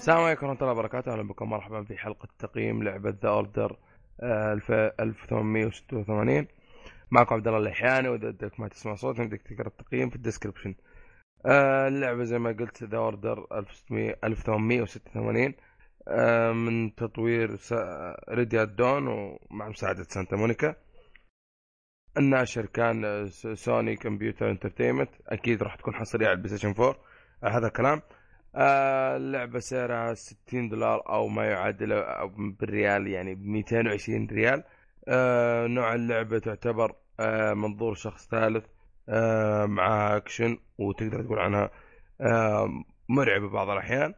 السلام عليكم ورحمة الله وبركاته، أهلا بكم. مرحبا في حلقة تقييم لعبة The Order 1886 معكم عبد الله اللحياني وإذا بدك ما تسمع صوتي بدك تقرأ التقييم في ال description. آه، اللعبة زي ما قلت The Order 1886 آه، من تطوير Ready at Dawn ومع مساعدة سانتا مونيكا. الناشر كان Sony Computer Entertainment. أكيد راح تكون حصريه على ال PlayStation 4 آه هذا الكلام. آه اللعبة سعرها 60 دولار أو ما يعادل بالريال يعني ب 220 ريال. آه نوع اللعبة تعتبر آه منظور شخص ثالث آه مع أكشن وتقدر تقول عنها مرعبة بعض الأحيان.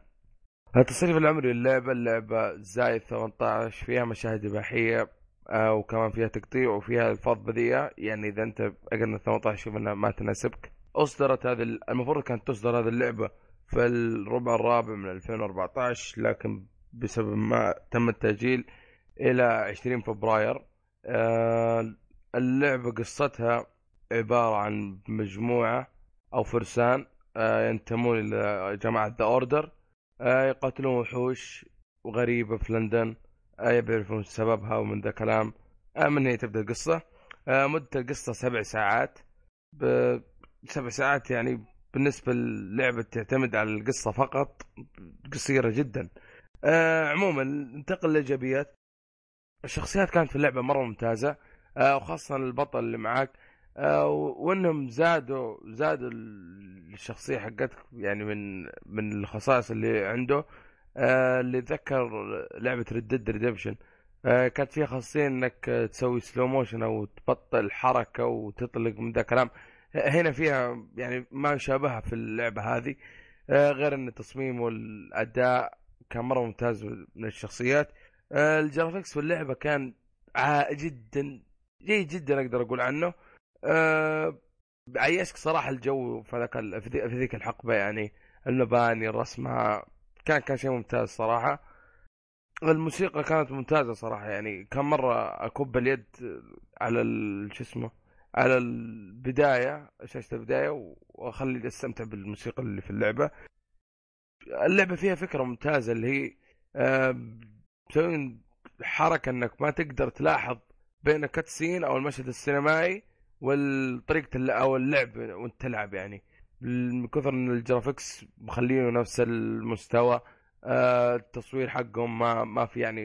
التصنيف العمري للعبة اللعبة زايد 18 فيها مشاهد إباحية وكمان فيها تقطيع وفيها ألفاظ بذيئة. يعني إذا أنت أقل من 18 شوف إنها ما تناسبك. أصدرت هذه المفروض كانت تصدر هذه اللعبة في الربع الرابع من 2014 لكن بسبب ما تم التاجيل إلى 20 فبراير. آه اللعبة قصتها عبارة عن مجموعة أو فرسان آه ينتمون إلى جماعة The Order آه يقاتلون وحوش غريبة في لندن. بيعرفون سببها ومن ذا كلام. من هي تبدأ القصة؟ آه مدة القصة سبع ساعات. سبع ساعات يعني بالنسبة للعبة تعتمد على القصة فقط قصيرة جدا. آه عموما ننتقل للإيجابيات. الشخصيات كانت في اللعبة مرة ممتازة آه وخاصة البطل اللي معاك. آه وإنهم زادوا زادوا الشخصية حقتك يعني من من الخصائص اللي عنده. آه اللي ذكر لعبة Red Redemption آه كانت فيها خاصية إنك تسوي slow motion أو تبطل حركة وتطلق من ذا كلام. هنا فيها يعني ما شابهها في اللعبة هذه آه غير إن التصميم والأداء كان مرة ممتاز من الشخصيات. آه الجرافيكس في اللعبة كان جدا جيد جدا أقدر أقول عنه. آه عيشك صراحة الجو في ذاك في ذيك الحقبة يعني المباني رسمها كان كان شيء ممتاز صراحة. الموسيقى كانت ممتازة صراحة يعني كان مرة أكب اليد على شو اسمه على البداية شاشه البداية وأخلي أستمتع بالموسيقى اللي في اللعبة. اللعبة فيها فكرة ممتازة اللي هي مسوين حركة إنك ما تقدر تلاحظ بين cutscene أو المشهد السينمائي والطريقة أو اللعب وأنت تلعب يعني. من كثر إن ال graphics مخلينه نفس المستوى آه التصوير حقهم ما ما في يعني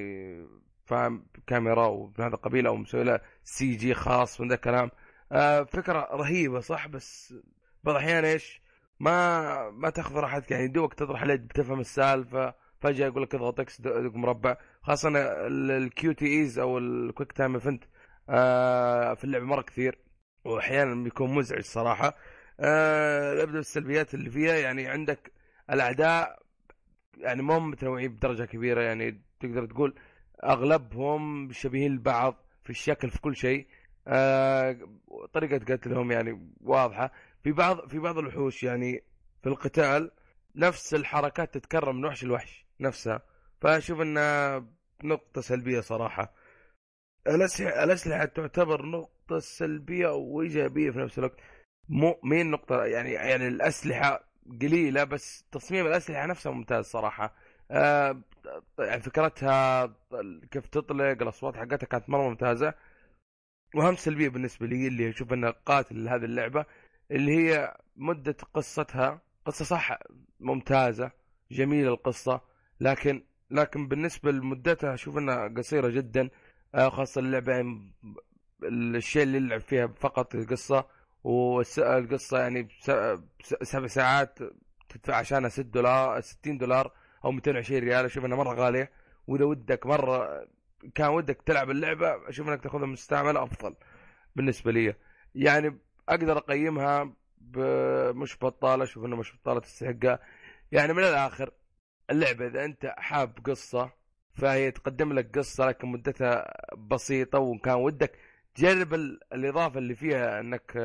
فاهم كاميرا ومن هذا القبيل أو مسوي له CG خاص من ذا الكلام فكرة رهيبة صح؟ بس بعض الأحيان إيش؟ ما ما تأخذ راحتك. يعني دوبك تطرح عليه بتفهم السالفة فجأة يقول لك اضغط X دق مربع. خاصة ال QTEs أو ال quick time event آه في اللعبه مرة كثير وأحيانا بيكون مزعج صراحة. آه ابدا السلبيات اللي فيها يعني عندك الأعداء يعني هم متنوعين بدرجة كبيرة. يعني تقدر تقول أغلبهم شبيهين لبعض في الشكل في كل شيء. آه طريقة قتلهم يعني واضحة. في بعض في بعض الوحوش يعني في القتال نفس الحركات تتكرر من وحش لوحش نفسها. فأشوف إنها نقطة سلبية صراحة. الأسلحة الأسلحة تعتبر نقطة سلبية وإيجابية في نفس الوقت. مو مين نقطة يعني يعني الأسلحة قليلة بس تصميم الأسلحة نفسها ممتاز صراحة. آه يعني فكرتها كيف تطلق الأصوات حقتها كانت مرة ممتازة. واهم سلبية بالنسبة لي اللي أشوف أنها قاتل لهذه اللعبة اللي هي مدة قصتها قصة صح ممتازة جميلة القصة لكن لكن بالنسبة لمدتها أشوف أنها قصيرة جدا آه خاصة اللعبة يعني الشيء اللي يلعب فيها فقط القصة والقصة يعني سبع ساعات تدفع عشانها 6 دولار 60 دولار أو 220 ريال أشوف إنها مرة غالية وإذا ودك مرة كان ودك تلعب اللعبة أشوف إنك تاخذها مستعملة أفضل بالنسبة لي. يعني أقدر أقيمها مش بطالة أشوف إنه مش بطالة تستحقها. يعني من الآخر اللعبة إذا أنت حاب قصة فهي تقدم لك قصة لكن مدتها بسيطة وإن كان ودك تجرب الإضافة اللي فيها إنك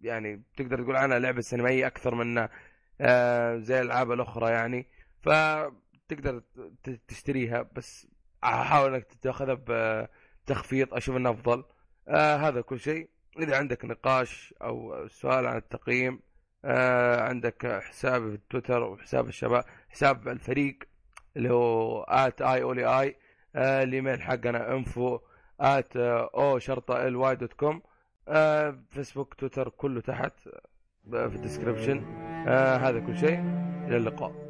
يعني تقدر تقول عنها لعبة سينمائية أكثر من زي الألعاب الأخرى يعني. فتقدر تشتريها بس أحاول إنك تاخذها بتخفيض أشوف انه أفضل. آه هذا كل شيء. إذا عندك نقاش أو سؤال عن التقييم آه عندك حسابي في التويتر وحساب الشباب حساب الفريق اللي هو آت آي أولي آي الإيميل حقنا info at أو شرطة الواي dot com. فيسبوك تويتر كله تحت آه، في ال description آه هذا كل شيء. إلى اللقاء.